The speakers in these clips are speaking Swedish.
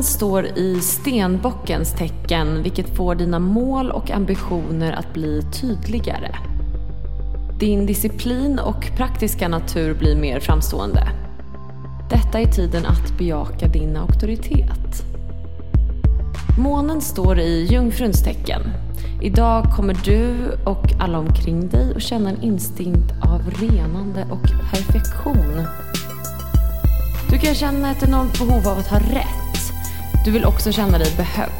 Solen står i stenbockens tecken vilket får dina mål och ambitioner att bli tydligare. Din disciplin och praktiska natur blir mer framstående. Detta är tiden att bejaka din auktoritet. Månen står i jungfruns tecken. Idag kommer du och alla omkring dig att känna en instinkt av renande och perfektion. Du kan känna ett enormt behov av att ha rätt. Du vill också känna dig behövd.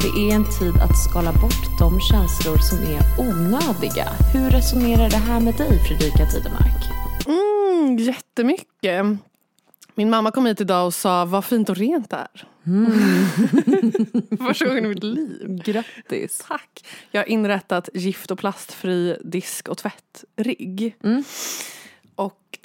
Det är en tid att skala bort de känslor som är onödiga. Hur resonerar det här med dig Fredrika Tidemark? Mm, jättemycket. Min mamma kom hit idag och sa vad fint och rent det är. Mm. Första gången i mitt liv. Grattis. Tack. Jag har inrättat gift och plastfri disk och tvättrigg. Mm.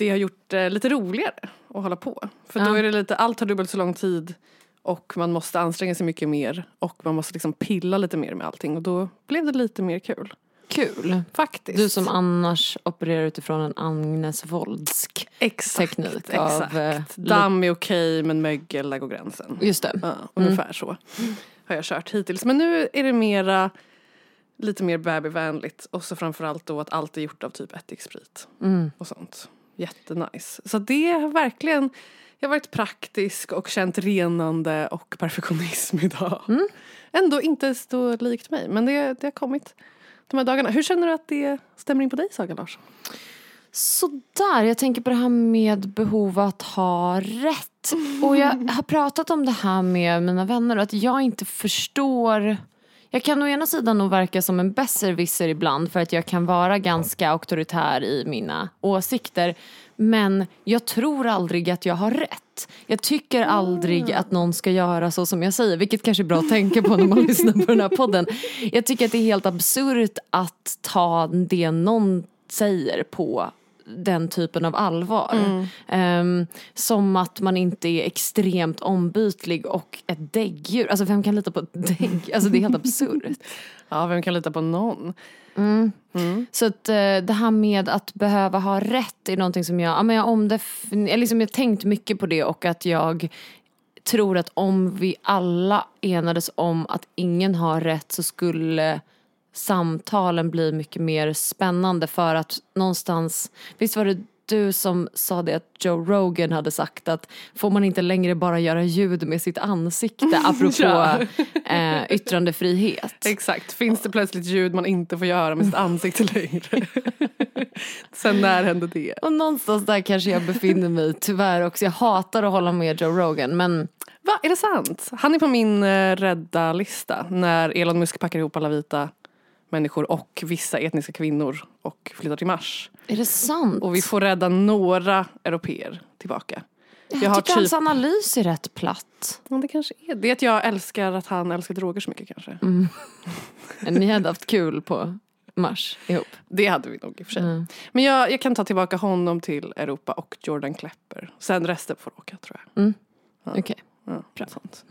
Det har gjort det lite roligare att hålla på. För Ja. då är det lite, allt tar dubbelt så lång tid och man måste anstränga sig mycket mer och man måste liksom pilla lite mer med allting och då blev det lite mer kul. Kul. Faktiskt. Du som annars opererar utifrån en Agnes Woldsk exakt, teknik exakt. av, eh, Damm är okej men mögel, där går gränsen. Just det. Ja, ungefär så har jag kört hittills. Men nu är det mera lite mer babyvänligt och så framförallt då att allt är gjort av typ ättiksprit Mm. och sånt. Jättenice. Så det har verkligen, jag har varit praktisk och känt renande och perfektionism idag. Mm. Ändå inte så likt mig men det, det har kommit de här dagarna. Hur känner du att det stämmer in på dig Saga Larsson? Sådär, jag tänker på det här med behov att ha rätt. Och jag har pratat om det här med mina vänner och att jag inte förstår jag kan å ena sidan nog verka som en besserwisser ibland för att jag kan vara ganska auktoritär i mina åsikter. Men jag tror aldrig att jag har rätt. Jag tycker aldrig att någon ska göra så som jag säger, vilket kanske är bra att tänka på när man lyssnar på den här podden. Jag tycker att det är helt absurt att ta det någon säger på den typen av allvar. Ehm, som att man inte är extremt ombytlig och ett däggdjur. Alltså vem kan lita på ett dägg? Alltså det är helt absurt. Ja, vem kan lita på någon? Så att eh, det här med att behöva ha rätt är någonting som jag, ja, men jag, omdefin- jag, liksom, jag har tänkt mycket på det och att jag tror att om vi alla enades om att ingen har rätt så skulle samtalen bli mycket mer spännande för att någonstans, visst var det du som sa det att Joe Rogan hade sagt att får man inte längre bara göra ljud med sitt ansikte apropå Ja. eh, yttrandefrihet. Exakt, finns det plötsligt ljud man inte får göra med sitt ansikte längre? Sen när hände det? Och någonstans där kanske jag befinner mig tyvärr också. Jag hatar att hålla med Joe Rogan men Va, är det sant? Han är på min eh, rädda lista när Elon Musk packar ihop alla vita människor och vissa etniska kvinnor och flyttar till Mars. är det sant? Och vi får rädda några europeer tillbaka. jag har tycker typ- hans analys är rätt platt. Ja, det kanske är det. är att jag älskar att han älskar droger så mycket kanske. Ni hade haft kul på Mars ihop. Det hade vi nog i och för sig. Mm. Men jag, jag kan ta tillbaka honom till Europa och Jordan Klepper. Sen resten får åka tror jag. Okej. Ja. Sånt.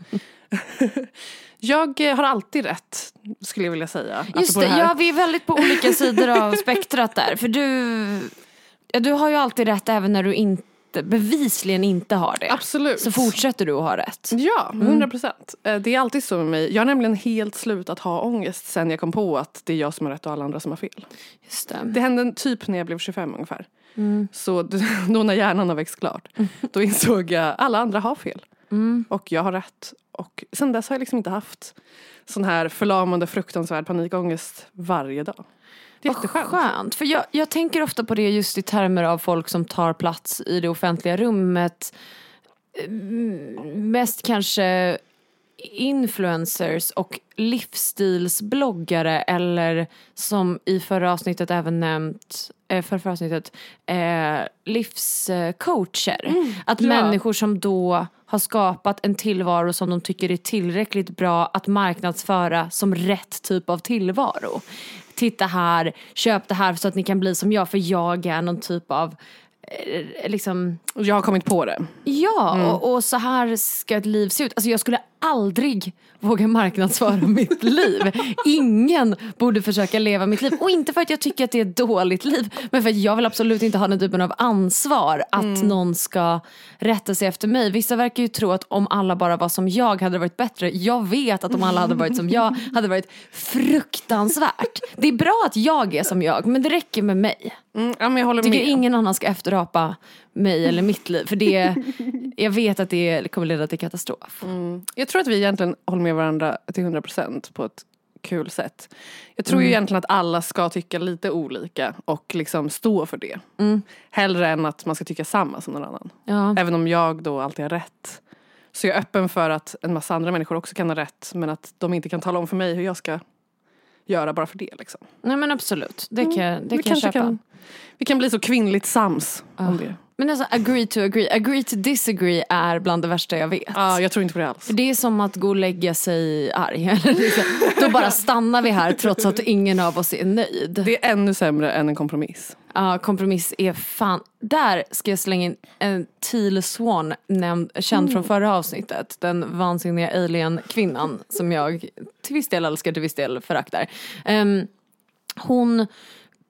jag eh, har alltid rätt skulle jag vilja säga. Just apropå det, här. ja vi är väldigt på olika sidor av spektrat där. För du, ja, du har ju alltid rätt även när du inte, bevisligen inte har det. Absolut. Så fortsätter du att ha rätt. Ja, Mm. hundra procent. Eh, Det är alltid så med mig. Jag har nämligen helt slutat ha ångest sen jag kom på att det är jag som har rätt och alla andra som har fel. Just det. Det hände typ när jag blev 25 ungefär. Mm. Så då när hjärnan har växt klart, då insåg jag alla andra har fel. Mm. Och jag har rätt. Och sen dess har jag liksom inte haft sån här förlamande fruktansvärd panikångest varje dag. Det är jätteskönt. skönt. För jag, jag tänker ofta på det just i termer av folk som tar plats i det offentliga rummet. Mm, Mest kanske influencers och livsstilsbloggare eller som i förra avsnittet även nämnt, eh, för förra avsnittet, eh, livscoacher. Att ja. människor som då har skapat en tillvaro som de tycker är tillräckligt bra att marknadsföra som rätt typ av tillvaro. Titta här, köp det här så att ni kan bli som jag för jag är någon typ av eh, liksom Jag har kommit på det. Ja, och, och så här ska ett liv se ut. Alltså jag skulle aldrig våga marknadsföra mitt liv. Ingen borde försöka leva mitt liv. Och inte för att jag tycker att det är ett dåligt liv. Men för att jag vill absolut inte ha den typen av ansvar att Mm. någon ska rätta sig efter mig. Vissa verkar ju tro att om alla bara var som jag hade det varit bättre. Jag vet att om alla hade varit som jag hade det varit fruktansvärt. Det är bra att jag är som jag men det räcker med mig. Mm, ja, Jag tycker med. ingen annan ska efterapa mig eller mitt liv. För det, jag vet att det kommer leda till katastrof. Jag tror att vi egentligen håller med varandra till 100% på ett kul sätt. Jag tror ju Mm. egentligen att alla ska tycka lite olika och liksom stå för det. Mm. Hellre än att man ska tycka samma som någon annan. Ja. Även om jag då alltid har rätt. Så jag är öppen för att en massa andra människor också kan ha rätt men att de inte kan tala om för mig hur jag ska göra bara för det. Liksom. Nej men absolut, det kan, det vi, kan jag köpa. kan, vi kan bli så kvinnligt sams om det. Men alltså agree to agree, agree to disagree är bland det värsta jag vet. Ja, jag tror inte på det alls. För det är som att gå och lägga sig arg. Liksom. Då bara stannar vi här trots att ingen av oss är nöjd. Det är ännu sämre än en kompromiss. Ja, kompromiss är fan... Där ska jag slänga in en Teal Swan, nämnd, känd från förra avsnittet. Den vansinniga alien-kvinnan som jag till viss del älskar, till viss del föraktar. Ehm, hon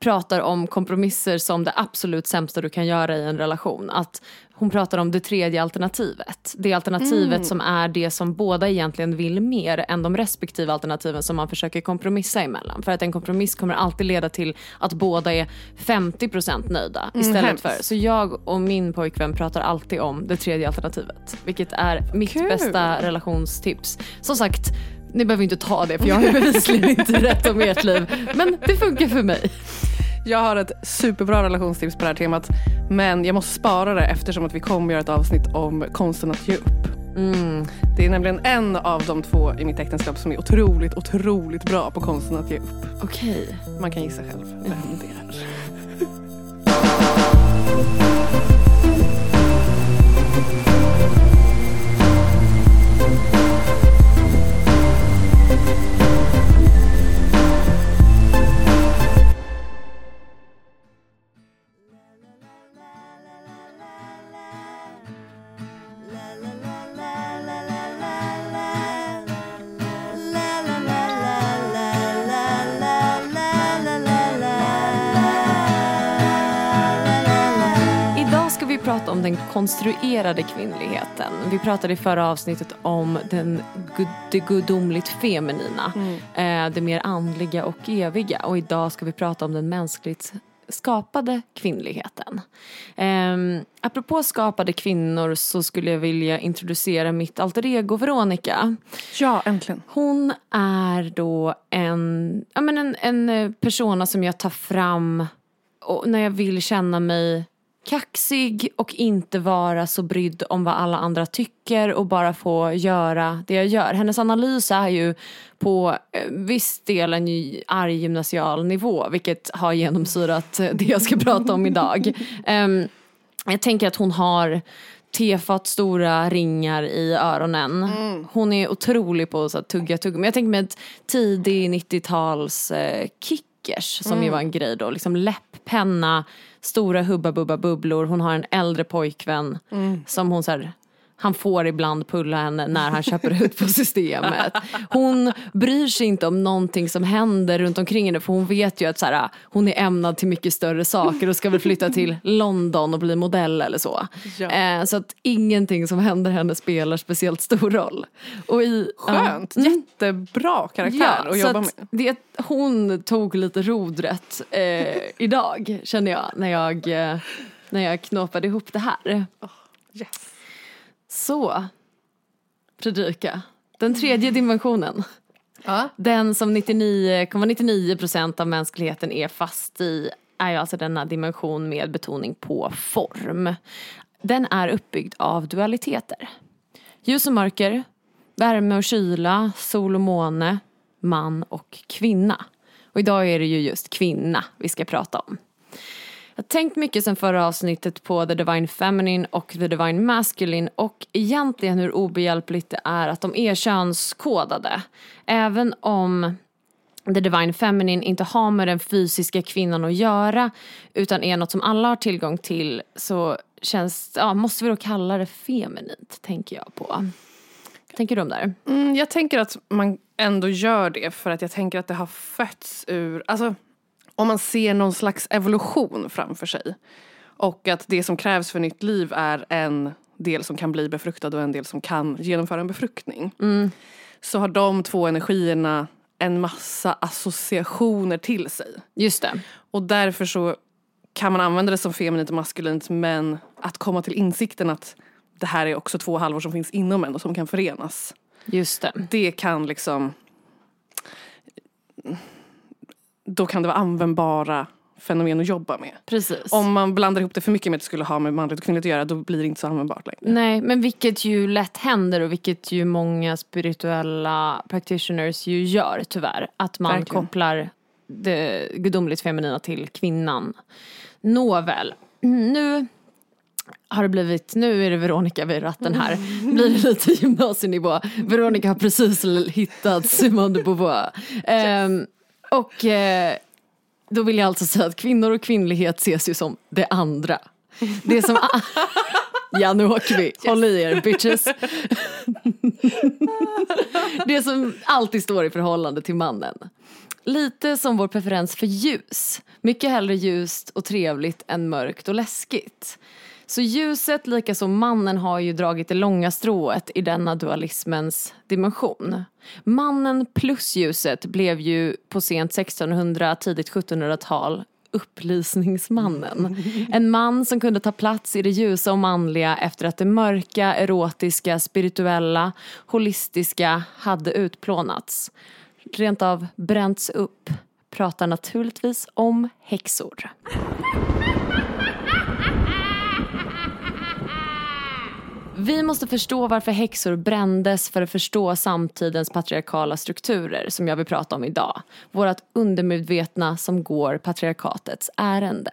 pratar om kompromisser som det absolut sämsta du kan göra i en relation. Att hon pratar om det tredje alternativet. Det alternativet som är det som båda egentligen vill mer än de respektive alternativen som man försöker kompromissa emellan. För att en kompromiss kommer alltid leda till att båda är 50% nöjda istället hemskt. för. Så jag och min pojkvän pratar alltid om det tredje alternativet. Vilket är mitt Kul. bästa relationstips. Som sagt, ni behöver inte ta det för jag har ju bevisligen inte rätt om ert liv. Men det funkar för mig. Jag har ett superbra relationstips på det här temat. Men jag måste spara det eftersom att vi kommer göra ett avsnitt om konsten att ge upp. Mm. Det är nämligen en av de två i mitt äktenskap som är otroligt, otroligt bra på konsten att ge upp. Okej. Man kan gissa själv vem det är. prata om den konstruerade kvinnligheten. Vi pratade i förra avsnittet om den gud, det gudomligt feminina. Eh, det mer andliga och eviga. Och idag ska vi prata om den mänskligt skapade kvinnligheten. Eh, apropå skapade kvinnor så skulle jag vilja introducera mitt alter ego Veronica. Ja, äntligen. Hon är då en, ja, men en, en eh, persona som jag tar fram och när jag vill känna mig kaxig och inte vara så brydd om vad alla andra tycker och bara få göra det jag gör. Hennes analys är ju på eh, viss del en arg gymnasial nivå vilket har genomsyrat eh, det jag ska prata om idag. Ehm, jag tänker att hon har tefat stora ringar i öronen. Hon är otrolig på att tugga tugga. Men jag tänker mig ett tidig 90-tals eh, kickers som ju var en grej då. Liksom läpppenna, stora hubba bubba bubblor. Hon har en äldre pojkvän som hon så här, han får ibland pulla henne när han köper ut på systemet. Hon bryr sig inte om någonting som händer runt omkring henne för hon vet ju att så här, hon är ämnad till mycket större saker och ska väl flytta till London och bli modell eller så. Ja. Eh, så att ingenting som händer henne spelar speciellt stor roll. Och i, Skönt. Ja. Jättebra karaktär att så jobba att med. det, hon tog lite rodret eh, idag känner jag när jag, eh, när jag knåpade ihop det här. Yes. Så, Fredrika. Den tredje dimensionen. Ja. Den som 99,99 procent av mänskligheten är fast i är ju alltså denna dimension med betoning på form. Den är uppbyggd av dualiteter. Ljus och mörker, värme och kyla, sol och måne, man och kvinna. Och idag är det ju just kvinna vi ska prata om. Jag har tänkt mycket sen förra avsnittet på The Divine Feminine och The Divine Masculine och egentligen hur obehjälpligt det är att de är könskodade. Även om The Divine Feminine inte har med den fysiska kvinnan att göra utan är något som alla har tillgång till så känns, ja, måste vi då kalla det feminint tänker jag på. tänker du om det här? Mm, jag tänker att man ändå gör det för att jag tänker att det har fötts ur, alltså om man ser någon slags evolution framför sig. Och att det som krävs för nytt liv är en del som kan bli befruktad och en del som kan genomföra en befruktning. Mm. Så har de två energierna en massa associationer till sig. Just det. Och därför så kan man använda det som feminint och maskulint men att komma till insikten att det här är också två halvor som finns inom en och som kan förenas. Just det. Det kan liksom då kan det vara användbara fenomen att jobba med. Precis. Om man blandar ihop det för mycket med att det skulle ha med manligt och kvinnligt att göra då blir det inte så användbart längre. Nej, men vilket ju lätt händer och vilket ju många spirituella practitioners ju gör tyvärr. Att man Verkligen. kopplar det gudomligt feminina till kvinnan. Nåväl, nu har det blivit, nu är det Veronica vid ratten här. Blir det lite gymnasienivå. Veronica har precis hittat Simone de Beauvoir. Ehm, och eh, då vill jag alltså säga att kvinnor och kvinnlighet ses ju som det andra. Det som... ja nu åker vi, håll i er bitches. det som alltid står i förhållande till mannen. Lite som vår preferens för ljus. Mycket hellre ljust och trevligt än mörkt och läskigt. Så ljuset, lika som mannen, har ju dragit det långa strået i denna dualismens dimension. Mannen plus ljuset blev ju på sent 1600, tidigt 1700-tal upplysningsmannen. En man som kunde ta plats i det ljusa och manliga efter att det mörka, erotiska, spirituella, holistiska hade utplånats. Rent av bränts upp. Pratar naturligtvis om häxor. Vi måste förstå varför häxor brändes för att förstå samtidens patriarkala strukturer som jag vill prata om idag. Vårat undermedvetna som går patriarkatets ärende.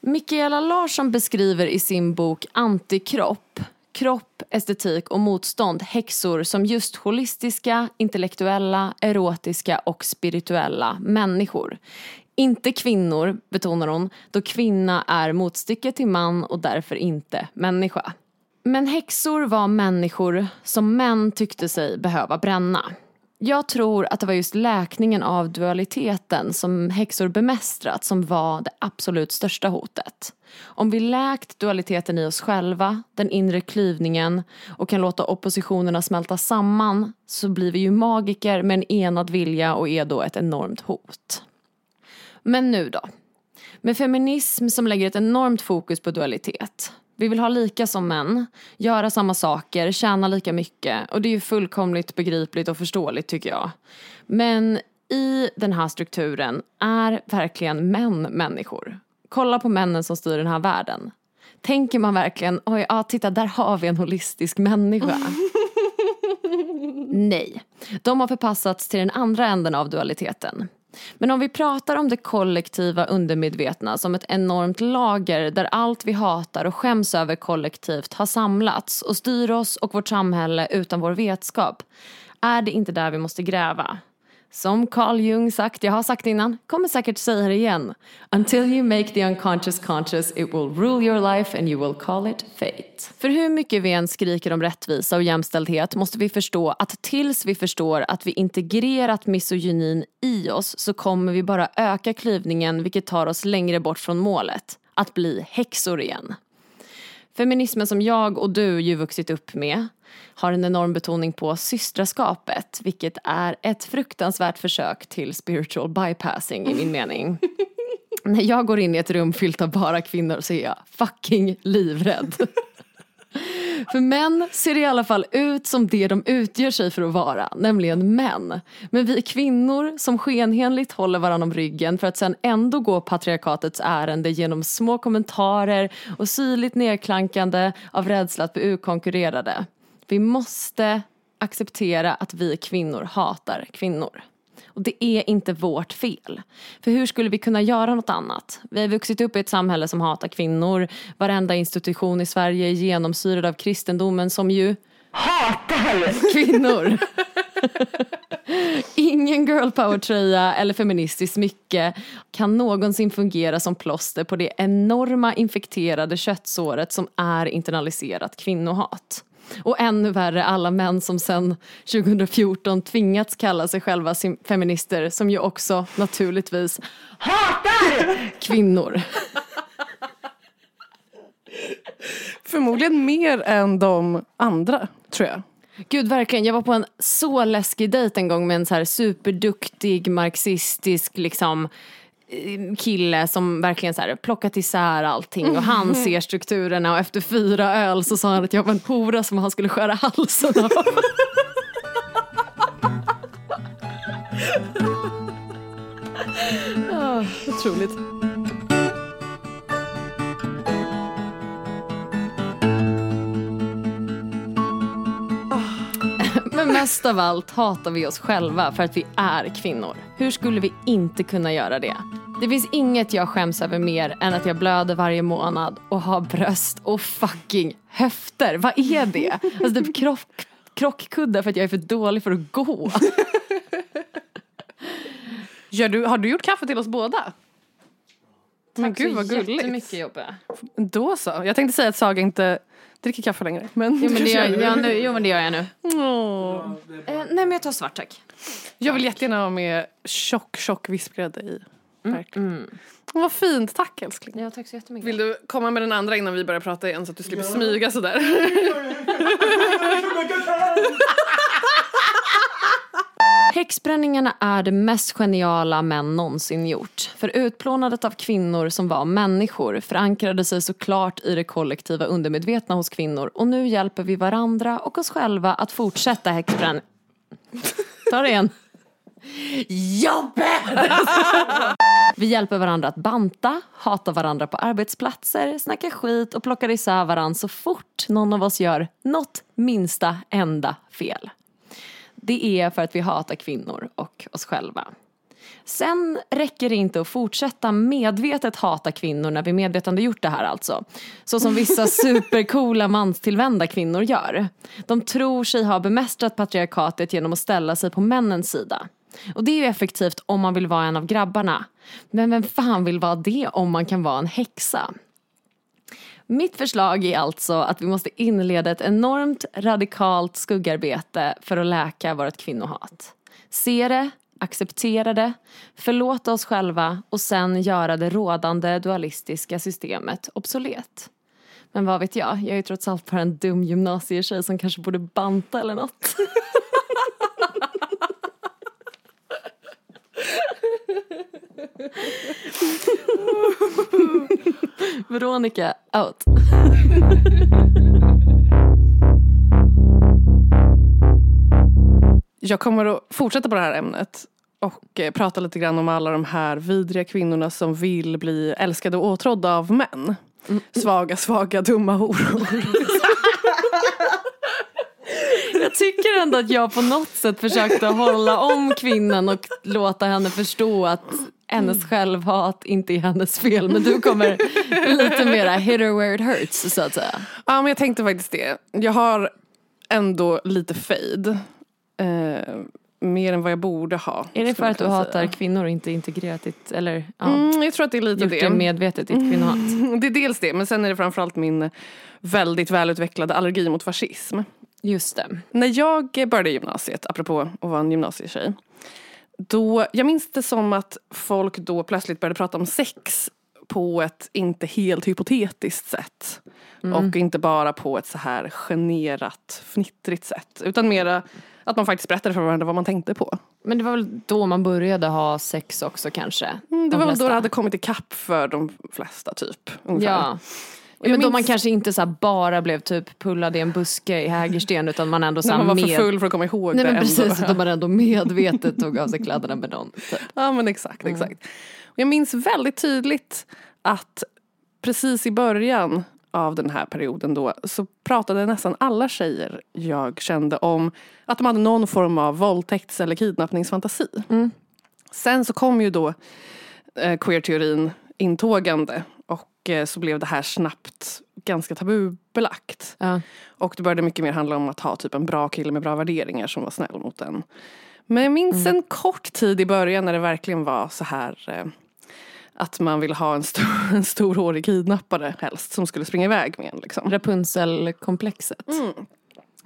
Mikaela Larsson beskriver i sin bok Antikropp kropp, estetik och motstånd häxor som just holistiska, intellektuella, erotiska och spirituella människor. Inte kvinnor, betonar hon, då kvinna är motstycke till man och därför inte människa. Men häxor var människor som män tyckte sig behöva bränna. Jag tror att det var just läkningen av dualiteten som häxor bemästrat som var det absolut största hotet. Om vi läkt dualiteten i oss själva, den inre klyvningen och kan låta oppositionerna smälta samman så blir vi ju magiker med en enad vilja och är då ett enormt hot. Men nu då? Med feminism som lägger ett enormt fokus på dualitet. Vi vill ha lika som män, göra samma saker, tjäna lika mycket och det är ju fullkomligt begripligt och förståeligt tycker jag. Men i den här strukturen är verkligen män människor. Kolla på männen som styr den här världen. Tänker man verkligen, oj, ja titta där har vi en holistisk människa. Nej, de har förpassats till den andra änden av dualiteten. Men om vi pratar om det kollektiva undermedvetna som ett enormt lager där allt vi hatar och skäms över kollektivt har samlats och styr oss och vårt samhälle utan vår vetskap är det inte där vi måste gräva. Som Carl Jung sagt, jag har sagt det innan, kommer säkert säga det igen. Until you make the unconscious conscious it will rule your life and you will call it fate. För hur mycket vi än skriker om rättvisa och jämställdhet måste vi förstå att tills vi förstår att vi integrerat misogynin i oss så kommer vi bara öka klyvningen vilket tar oss längre bort från målet. Att bli häxor igen. Feminismen som jag och du ju vuxit upp med har en enorm betoning på systraskapet vilket är ett fruktansvärt försök till spiritual bypassing i min mening. När jag går in i ett rum fyllt av bara kvinnor så är jag fucking livrädd. För män ser i alla fall ut som det de utger sig för att vara, nämligen män. Men vi kvinnor som skenheligt håller varandra om ryggen för att sen ändå gå patriarkatets ärende genom små kommentarer och syrligt nedklankande av rädsla att bli utkonkurrerade. Vi måste acceptera att vi kvinnor hatar kvinnor. Och det är inte vårt fel. För hur skulle vi kunna göra något annat? Vi har vuxit upp i ett samhälle som hatar kvinnor. Varenda institution i Sverige är genomsyrad av kristendomen som ju hatar kvinnor. Ingen girl power-tröja eller feministiskt smycke kan någonsin fungera som plåster på det enorma infekterade köttsåret som är internaliserat kvinnohat. Och ännu värre alla män som sedan 2014 tvingats kalla sig själva feminister som ju också naturligtvis hatar kvinnor. Förmodligen mer än de andra, tror jag. Gud verkligen, jag var på en så läskig dejt en gång med en så här superduktig marxistisk liksom kille som verkligen så här plockat isär allting och han ser strukturerna och efter fyra öl så sa han att jag var en hora som han skulle skära halsen av. oh, otroligt. Men mest av allt hatar vi oss själva för att vi är kvinnor. Hur skulle vi inte kunna göra det? Det finns inget jag skäms över mer än att jag blöder varje månad och har bröst och fucking höfter. Vad är det? Alltså typ krock, krockkuddar för att jag är för dålig för att gå. Gör du, har du gjort kaffe till oss båda? Men gud vad gulligt. Jättemycket Jobbe. Då så. Jag tänkte säga att Saga inte dricker kaffe längre. Men jo, men det gör, ja, nu, jo men det gör jag nu. Oh. Eh, nej men jag tar svart tack. Jag vill jättegärna ha med tjock tjock vispgrädde i. Mm. Mm. Vad fint, tack älskling. Ja, tack så jättemycket. Vill du komma med den andra innan vi börjar prata igen så att du slipper ja. smyga sådär? Häxbränningarna är det mest geniala män någonsin gjort. För utplånandet av kvinnor som var människor förankrade sig såklart i det kollektiva undermedvetna hos kvinnor och nu hjälper vi varandra och oss själva att fortsätta häxbränningen. Ta det igen. Jobben! Vi hjälper varandra att banta, hata varandra på arbetsplatser, snacka skit och plockar isär varandra så fort någon av oss gör något minsta enda fel det är för att vi hatar kvinnor och oss själva. Sen räcker det inte att fortsätta medvetet hata kvinnor när vi medvetande gjort det här alltså. Så som vissa supercoola manstillvända kvinnor gör. De tror sig ha bemästrat patriarkatet genom att ställa sig på männens sida. Och det är ju effektivt om man vill vara en av grabbarna. Men vem fan vill vara det om man kan vara en häxa? Mitt förslag är alltså att vi måste inleda ett enormt radikalt skuggarbete för att läka vårt kvinnohat. Se det, acceptera det, förlåta oss själva och sen göra det rådande dualistiska systemet obsolet. Men vad vet jag, jag är ju trots allt bara en dum gymnasietjej som kanske borde banta eller något. Veronica out. Jag kommer att fortsätta på det här ämnet och eh, prata lite grann om alla de här vidriga kvinnorna som vill bli älskade och åtrådda av män. Mm. Svaga, svaga, dumma horor. Jag tycker ändå att jag på något sätt försökte hålla om kvinnan och låta henne förstå att hennes självhat inte är hennes fel. Men du kommer lite mera hit her where it hurts så att säga. Ja men jag tänkte faktiskt det. Jag har ändå lite fade. Eh, mer än vad jag borde ha. Är det för att du hatar kvinnor och inte integrerat ditt, eller ja, mm, jag tror att det är lite gjort det. det medvetet, ditt kvinnohat? Mm, det är dels det, men sen är det framförallt min väldigt välutvecklade allergi mot fascism. Just det. När jag började gymnasiet, apropå att vara en gymnasietjej, då, jag minns det som att folk då plötsligt började prata om sex på ett inte helt hypotetiskt sätt. Mm. Och inte bara på ett så här generat, fnittrigt sätt. Utan mera att man faktiskt berättade för varandra vad man tänkte på. Men det var väl då man började ha sex också kanske? Mm, det var väl då det hade kommit ikapp för de flesta typ. Ungefär. Ja. Ja, men minns... då man kanske inte så bara blev typ pullad i en buske i Hägersten utan man ändå så man var med... för full för att komma ihåg Nej, det. Men precis, utan man ändå medvetet tog av sig kläderna med någon. Typ. Ja men exakt, mm. exakt. Och jag minns väldigt tydligt att precis i början av den här perioden då så pratade nästan alla tjejer jag kände om att de hade någon form av våldtäkts eller kidnappningsfantasi. Mm. Sen så kom ju då eh, queer-teorin intågande och eh, så blev det här snabbt ganska tabubelagt. Ja. Och det började mycket mer handla om att ha typ en bra kille med bra värderingar som var snäll mot en. Men jag minns mm. en kort tid i början när det verkligen var så här eh, att man ville ha en stor, en storhårig kidnappare helst som skulle springa iväg med en. Liksom. Rapunzel-komplexet. Mm.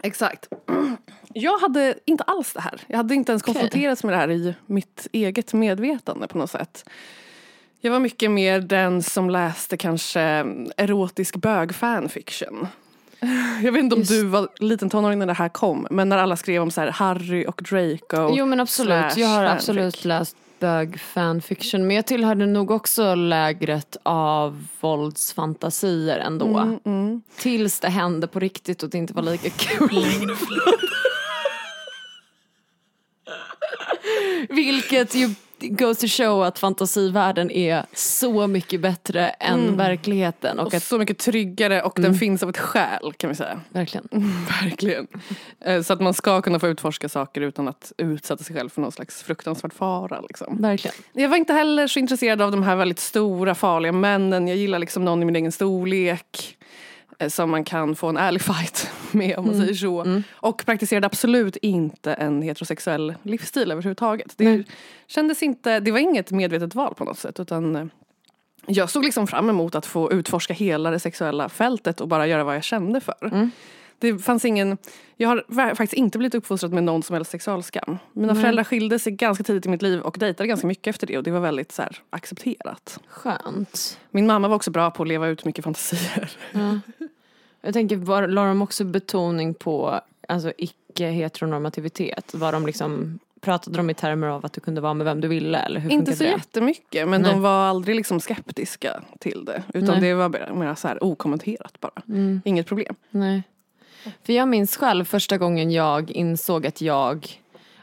Exakt. Jag hade inte alls det här. Jag hade inte ens konfronterats med det här i mitt eget medvetande på något sätt. Jag var mycket mer den som läste kanske erotisk bög-fanfiction. Jag vet inte om Just- du var liten tonåring när det här kom, men när alla skrev om så här Harry och Draco. Jo men absolut, jag har fanfic. absolut läst bög fanfiction. Men jag tillhörde nog också lägret av våldsfantasier ändå. Mm, mm. Tills det hände på riktigt och det inte var lika kul längre. Vilket ju goes to show att fantasivärlden är så mycket bättre än verkligheten. Och Och att, så mycket tryggare och den finns av ett skäl kan vi säga. verkligen. Verkligen. Eh, Så att man ska kunna få utforska saker utan att utsätta sig själv för någon slags fruktansvärd fara. Liksom. Verkligen. Jag var inte heller så intresserad av de här väldigt stora farliga männen. Jag gillar liksom någon i min egen storlek. Eh, Som man kan få en ärlig fight med om man säger så. Och praktiserade absolut inte en heterosexuell livsstil överhuvudtaget. Det Nej. kändes inte, det var inget medvetet val på något sätt. Utan eh, jag såg liksom fram emot att få utforska hela det sexuella fältet och bara göra vad jag kände för. Det fanns ingen, jag har faktiskt inte blivit uppfostrad med någon som helst sexualskam. Mina Nej. föräldrar skilde sig ganska tidigt i mitt liv och dejtade ganska mycket efter det och det var väldigt så här, accepterat. Skönt. Min mamma var också bra på att leva ut mycket fantasier. Ja. Jag tänker, var, la de också betoning på alltså, icke-heteronormativitet? Var de liksom, pratade de i termer av att du kunde vara med vem du ville? Eller hur Inte så det? jättemycket men Nej. de var aldrig liksom skeptiska till det. Utan Nej. det var mer så här okommenterat bara. Mm, Inget problem. nej. För jag minns själv första gången jag insåg att jag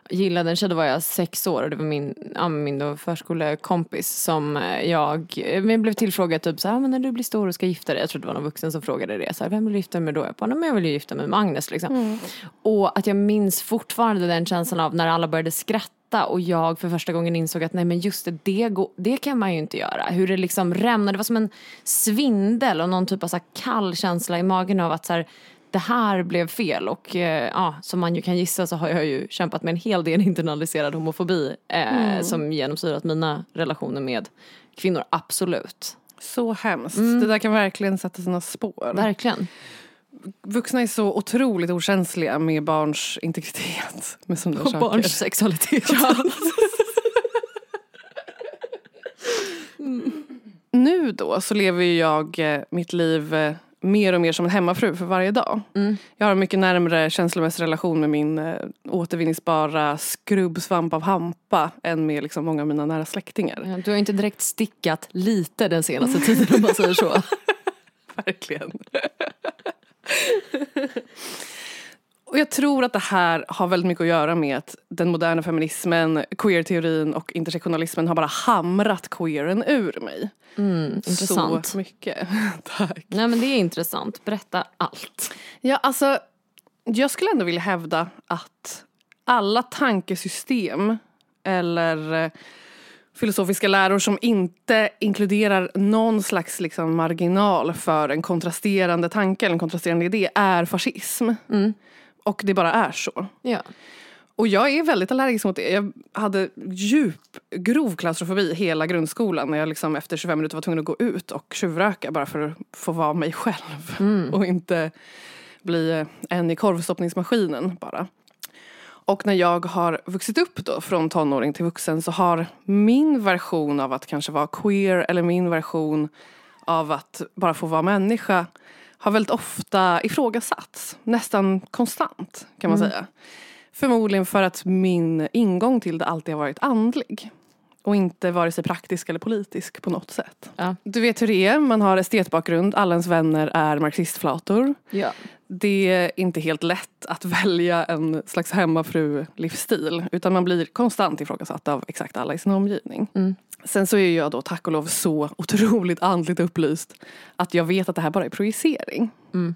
gillade en tjej, då var jag sex år och det var min, ja, min då förskolekompis som jag, vi blev tillfrågad typ så här, "Ja, men när du blir stor och ska gifta dig, jag tror det var någon vuxen som frågade det, så här, vem vill du gifta dig med då? Jag bara, "Nej, men jag vill ju gifta mig med Agnes liksom. Och att jag minns fortfarande den känslan av när alla började skratta och jag för första gången insåg att nej men just det, det, går, det kan man ju inte göra. Hur det liksom rämnade, det var som en svindel och någon typ av så kall känsla i magen av att så här, det här blev fel och eh, ja, som man ju kan gissa så har jag ju kämpat med en hel del internaliserad homofobi eh, som genomsyrat mina relationer med kvinnor, absolut. Så hemskt. Det där kan verkligen sätta sina spår. Verkligen. Vuxna är så otroligt okänsliga med barns integritet. Med Och saker. barns sexualitet. Nu då så lever ju jag eh, mitt liv eh, mer och mer som en hemmafru för varje dag. Mm. Jag har en mycket närmre känslomässig relation med min eh, återvinningsbara skrubbsvamp av hampa än med liksom många av mina nära släktingar. Ja, Du har inte direkt stickat lite den senaste tiden om man säger så. Verkligen. Och jag tror att det här har väldigt mycket att göra med att den moderna feminismen, queer-teorin och intersektionalismen har bara hamrat queeren ur mig. Mm, intressant. Så mycket. Tack. Nej men det är intressant. Berätta allt. Ja, alltså, jag skulle ändå vilja hävda att alla tankesystem eller eh, filosofiska läror som inte inkluderar någon slags liksom, marginal för en kontrasterande tanke eller en kontrasterande idé är fascism. Mm. Och det bara är så. Ja. Och jag är väldigt allergisk mot det. Jag hade djup, grov klaustrofobi hela grundskolan när jag liksom efter 25 minuter var tvungen att gå ut och tjuvröka bara för att få vara mig själv. Och inte bli eh, en i korvstoppningsmaskinen bara. Och när jag har vuxit upp då från tonåring till vuxen så har min version av att kanske vara queer eller min version av att bara få vara människa har väldigt ofta ifrågasatts. Nästan konstant kan man säga. Förmodligen för att min ingång till det alltid har varit andlig. Och inte vare sig praktisk eller politisk på något sätt. Ja. Du vet hur det är, man har estetbakgrund, alla ens vänner är marxistflator. ja. Det är inte helt lätt att välja en slags hemmafru-livsstil. Utan man blir konstant ifrågasatt av exakt alla i sin omgivning. Mm. Sen så är jag då tack och lov så otroligt andligt upplyst att jag vet att det här bara är projicering. Mm.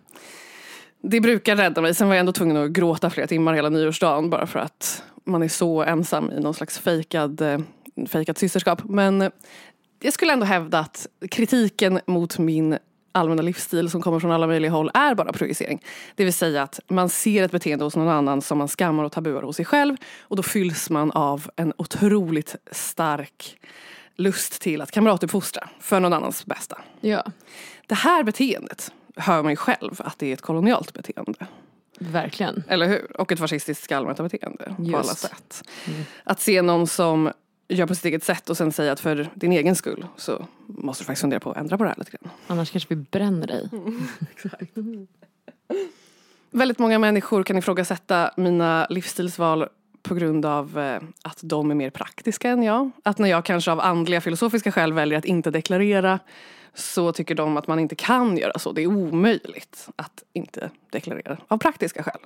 Det brukar rädda mig. Sen var jag ändå tvungen att gråta flera timmar hela nyårsdagen bara för att man är så ensam i någon slags fejkad, eh, fejkat systerskap. Men eh, jag skulle ändå hävda att kritiken mot min allmänna livsstil som kommer från alla möjliga håll är bara projicering. Det vill säga att man ser ett beteende hos någon annan som man skammar och tabuar hos sig själv och då fylls man av en otroligt stark lust till att kamratuppfostra för någon annans bästa. ja. Det här beteendet hör man ju själv att det är ett kolonialt beteende. Verkligen. Eller hur? Och ett fascistiskt skallmätarbeteende på alla sätt. Att se någon som gör på sitt eget sätt och sen säga att för din egen skull så måste du faktiskt fundera på att ändra på det här lite grann. Annars kanske vi bränner dig. Väldigt många människor kan ifrågasätta mina livsstilsval på grund av eh, att de är mer praktiska än jag. Att när jag kanske av andliga filosofiska skäl väljer att inte deklarera så tycker de att man inte kan göra så. Det är omöjligt att inte deklarera av praktiska skäl.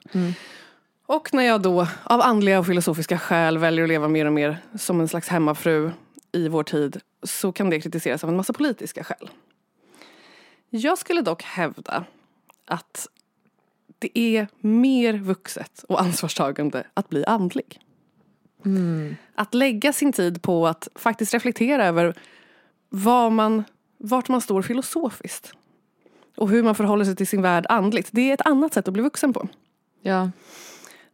Och när jag då av andliga och filosofiska skäl väljer att leva mer och mer som en slags hemmafru i vår tid så kan det kritiseras av en massa politiska skäl. Jag skulle dock hävda att det är mer vuxet och ansvarstagande att bli andlig. Att lägga sin tid på att faktiskt reflektera över vad man, vart man står filosofiskt. Och hur man förhåller sig till sin värld andligt. Det är ett annat sätt att bli vuxen på. Ja.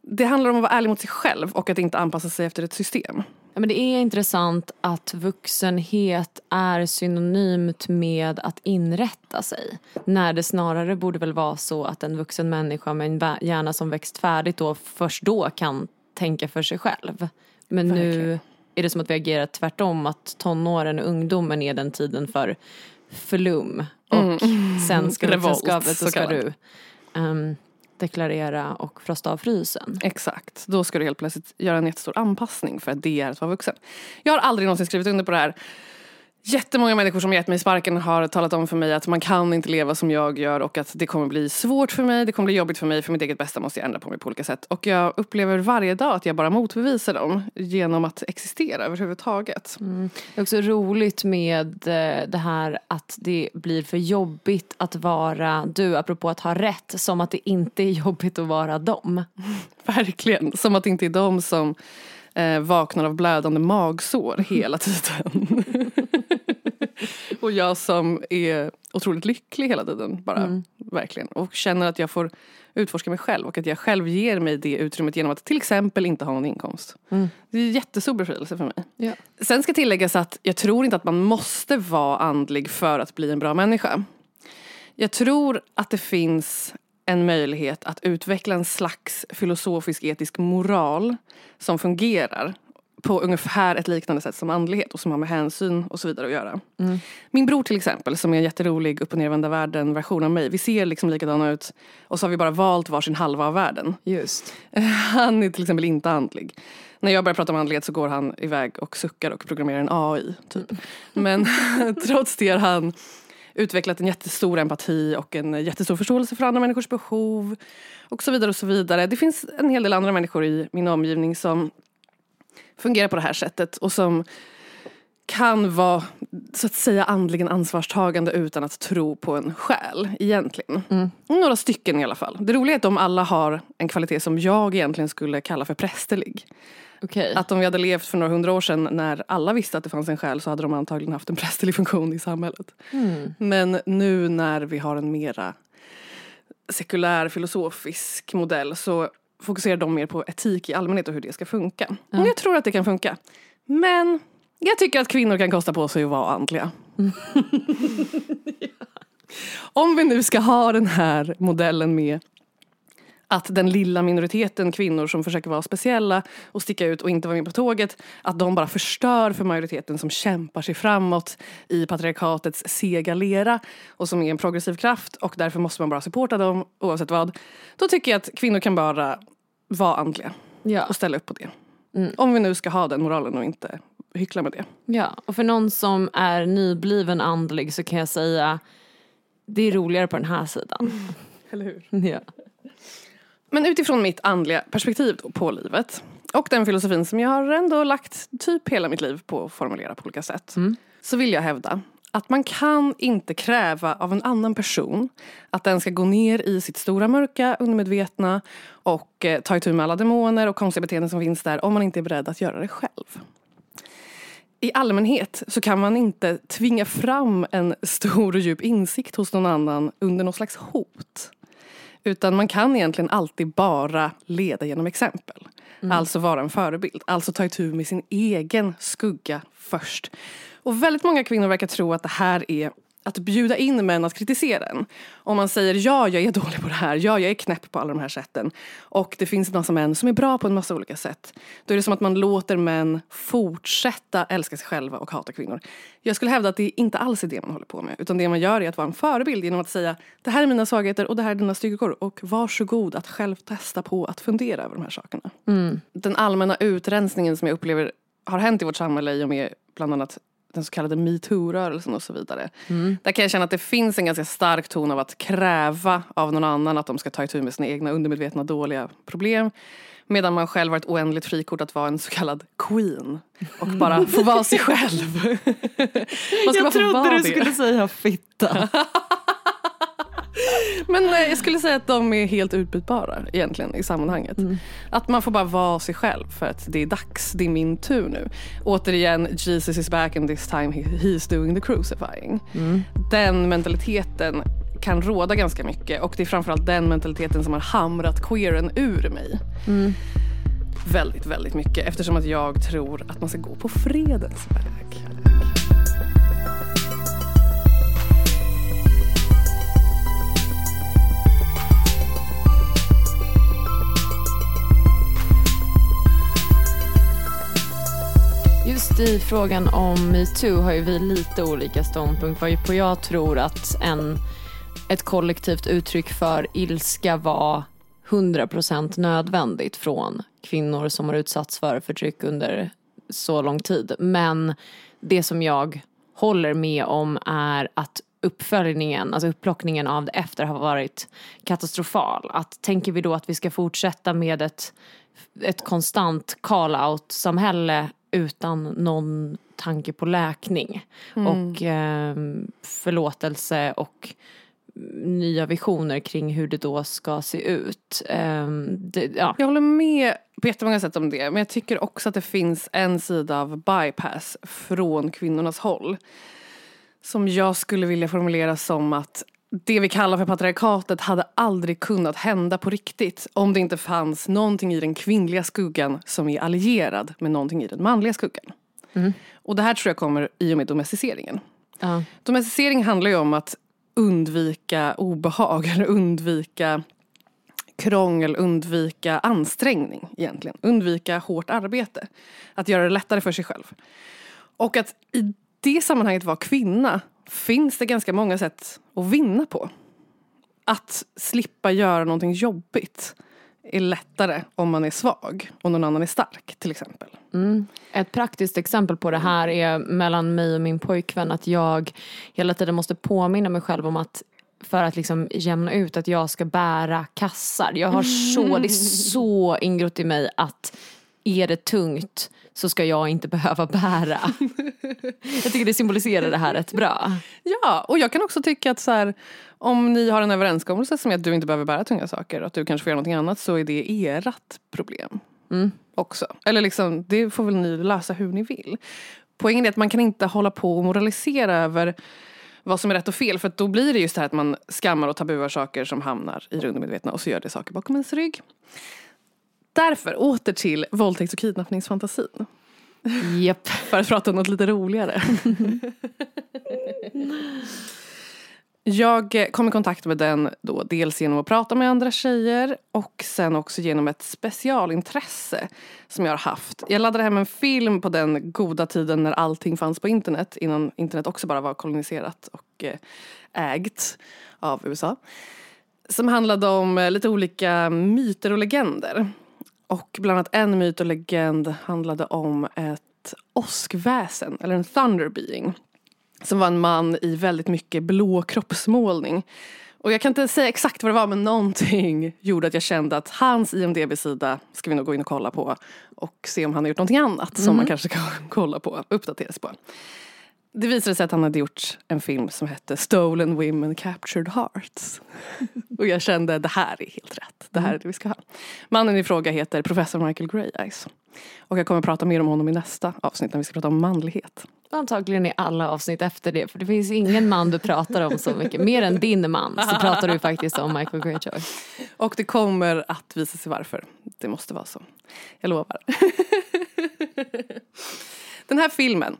Det handlar om att vara ärlig mot sig själv och att inte anpassa sig efter ett system. Ja, men det är intressant att vuxenhet är synonymt med att inrätta sig. När det snarare borde väl vara så att en vuxen människa med en hjärna som växt färdigt då först då kan tänka för sig själv. Men nu Verkligen. är det som att vi agerar tvärtom. Att tonåren och ungdomen är den tiden för flum. Och sen ska vuxenskapet så ska du ehm, deklarera och frosta av frysen. Exakt. Då ska du helt plötsligt göra en jättestor anpassning för att det är att vara vuxen. Jag har aldrig någonsin skrivit under på det här. Jättemånga människor som gett mig sparken har talat om för mig att man kan inte leva som jag gör och att det kommer bli svårt för mig, det kommer bli jobbigt för mig, för mitt eget bästa måste jag ändra på mig på olika sätt. Och jag upplever varje dag att jag bara motbevisar dem genom att existera överhuvudtaget. Det är också roligt med eh, det här att det blir för jobbigt att vara du, apropå att ha rätt, som att det inte är jobbigt att vara dem. Verkligen. Som att det inte är de som eh, vaknar av blödande magsår hela tiden. och jag som är otroligt lycklig hela tiden. Bara, Verkligen. Och känner att jag får utforska mig själv och att jag själv ger mig det utrymmet genom att till exempel inte ha någon inkomst. Det är jättestor befrielse för mig. Ja. Sen ska tilläggas att jag tror inte att man måste vara andlig för att bli en bra människa. Jag tror att det finns en möjlighet att utveckla en slags filosofisk etisk moral som fungerar på ungefär ett liknande sätt som andlighet och som har med hänsyn och så vidare att göra. Min bror till exempel, som är en jätterolig upp och nervända världen version av mig. Vi ser liksom likadana ut och så har vi bara valt varsin halva av världen. Just. Han är till exempel inte andlig. När jag börjar prata om andlighet så går han iväg och suckar och programmerar en AI. Typ. Men trots det har han utvecklat en jättestor empati och en jättestor förståelse för andra människors behov. Och så vidare och så vidare. Det finns en hel del andra människor i min omgivning som fungerar på det här sättet och som kan vara så att säga andligen ansvarstagande utan att tro på en själ egentligen. Några stycken i alla fall. Det roliga är att de alla har en kvalitet som jag egentligen skulle kalla för prästerlig. Okej. Att om vi hade levt för några hundra år sedan när alla visste att det fanns en själ så hade de antagligen haft en prästerlig funktion i samhället. Men nu när vi har en mera sekulär filosofisk modell så fokuserar de mer på etik i allmänhet och hur det ska funka. Och Jag tror att det kan funka. Men jag tycker att kvinnor kan kosta på sig att vara andliga. Om vi nu ska ha den här modellen med att den lilla minoriteten kvinnor som försöker vara speciella och sticka ut och inte vara med på tåget, att de bara förstör för majoriteten som kämpar sig framåt i patriarkatets sega lera och som är en progressiv kraft och därför måste man bara supporta dem oavsett vad. Då tycker jag att kvinnor kan bara vara andliga Ja. och ställa upp på det. Om vi nu ska ha den moralen och inte hyckla med det. ja, och för någon som är nybliven andlig så kan jag säga det är roligare på den här sidan. Eller hur? Ja. Men utifrån mitt andliga perspektiv på livet och den filosofin som jag har ändå lagt typ hela mitt liv på att formulera på olika sätt. Så vill jag hävda att man kan inte kräva av en annan person att den ska gå ner i sitt stora mörka undermedvetna och eh, ta itu med alla demoner och konstiga beteenden som finns där om man inte är beredd att göra det själv. I allmänhet så kan man inte tvinga fram en stor och djup insikt hos någon annan under något slags hot. Utan man kan egentligen alltid bara leda genom exempel. Alltså vara en förebild. Alltså ta itu med sin egen skugga först. Och väldigt många kvinnor verkar tro att det här är att bjuda in män att kritisera en. Om man säger ja, jag är dålig på det här, ja, jag är knäpp på alla de här sätten och det finns en massa män som är bra på en massa olika sätt. Då är det som att man låter män fortsätta älska sig själva och hata kvinnor. Jag skulle hävda att det inte alls är det man håller på med utan det man gör är att vara en förebild genom att säga det här är mina svagheter och det här är dina styrkor och varsågod att själv testa på att fundera över de här sakerna. Den allmänna utrensningen som jag upplever har hänt i vårt samhälle i och med bland annat den så kallade metoo-rörelsen och så vidare. Där kan jag känna att det finns en ganska stark ton av att kräva av någon annan att de ska ta itu med sina egna undermedvetna dåliga problem. Medan man själv har ett oändligt frikort att vara en så kallad queen. Och bara få vara sig själv. bara få vara det. säga fitta. Men eh, jag skulle säga att de är helt utbytbara egentligen i sammanhanget. Att man får bara vara sig själv för att det är dags, det är min tur nu. Återigen, Jesus is back and this time he, he's doing the crucifying. Den mentaliteten kan råda ganska mycket och det är framförallt den mentaliteten som har hamrat queeren ur mig. Väldigt, väldigt mycket eftersom att jag tror att man ska gå på fredens väg. Just i frågan om metoo har ju vi lite olika ståndpunkt. På jag tror att en, ett kollektivt uttryck för ilska var 100% nödvändigt från kvinnor som har utsatts för förtryck under så lång tid. Men det som jag håller med om är att uppföljningen, alltså upplockningen av det efter har varit katastrofal. Att tänker vi då att vi ska fortsätta med ett, ett konstant call-out-samhälle utan någon tanke på läkning och eh, förlåtelse och nya visioner kring hur det då ska se ut. Eh, det, ja. Jag håller med på jättemånga sätt om det. Men jag tycker också att det finns en sida av bypass från kvinnornas håll. Som jag skulle vilja formulera som att det vi kallar för patriarkatet hade aldrig kunnat hända på riktigt om det inte fanns någonting i den kvinnliga skuggan som är allierad med någonting i den manliga skuggan. Och det här tror jag kommer i och med domesticeringen. Ja. Domesticering handlar ju om att undvika obehag, eller undvika krångel, undvika ansträngning egentligen. Undvika hårt arbete. Att göra det lättare för sig själv. Och att i det sammanhanget vara kvinna finns det ganska många sätt att vinna på. Att slippa göra någonting jobbigt är lättare om man är svag och någon annan är stark till exempel. Mm. Ett praktiskt exempel på det här är mellan mig och min pojkvän att jag hela tiden måste påminna mig själv om att för att liksom jämna ut att jag ska bära kassar. Jag har så, det är så ingrott i mig att är det tungt så ska jag inte behöva bära. Jag tycker det symboliserar det här rätt bra. Ja, och jag kan också tycka att så här, om ni har en överenskommelse som är att du inte behöver bära tunga saker och att du kanske får göra någonting annat så är det ert problem. Också. Eller liksom, det får väl ni lösa hur ni vill. Poängen är att man kan inte hålla på och moralisera över vad som är rätt och fel för då blir det just det här att man skammar och tabuar saker som hamnar i det undermedvetna och så gör det saker bakom ens rygg. Därför åter till våldtäkts och kidnappningsfantasin. Japp. För att prata om något lite roligare. Jag kom i kontakt med den då dels genom att prata med andra tjejer och sen också genom ett specialintresse som jag har haft. Jag laddade hem en film på den goda tiden när allting fanns på internet innan internet också bara var koloniserat och eh, ägt av USA. Som handlade om eh, lite olika myter och legender. Och bland annat en myt och legend handlade om ett åskväsen, eller en thunder being. Som var en man i väldigt mycket blå kroppsmålning. Och jag kan inte säga exakt vad det var men någonting gjorde att jag kände att hans IMDB-sida ska vi nog gå in och kolla på. Och se om han har gjort någonting annat som man kanske kan kolla på, uppdateras på. Det visade sig att han hade gjort en film som hette Stolen Women Captured Hearts. Och jag kände det här är helt rätt. Det här är det vi ska ha. Mannen i fråga heter professor Michael Grey Eyes. Och jag kommer prata mer om honom i nästa avsnitt när vi ska prata om manlighet. Antagligen i alla avsnitt efter det. För det finns ingen man du pratar om så mycket. Mer än din man så pratar du faktiskt om Michael Greyjoy. Och det kommer att visa sig varför. Det måste vara så. Jag lovar. Den här filmen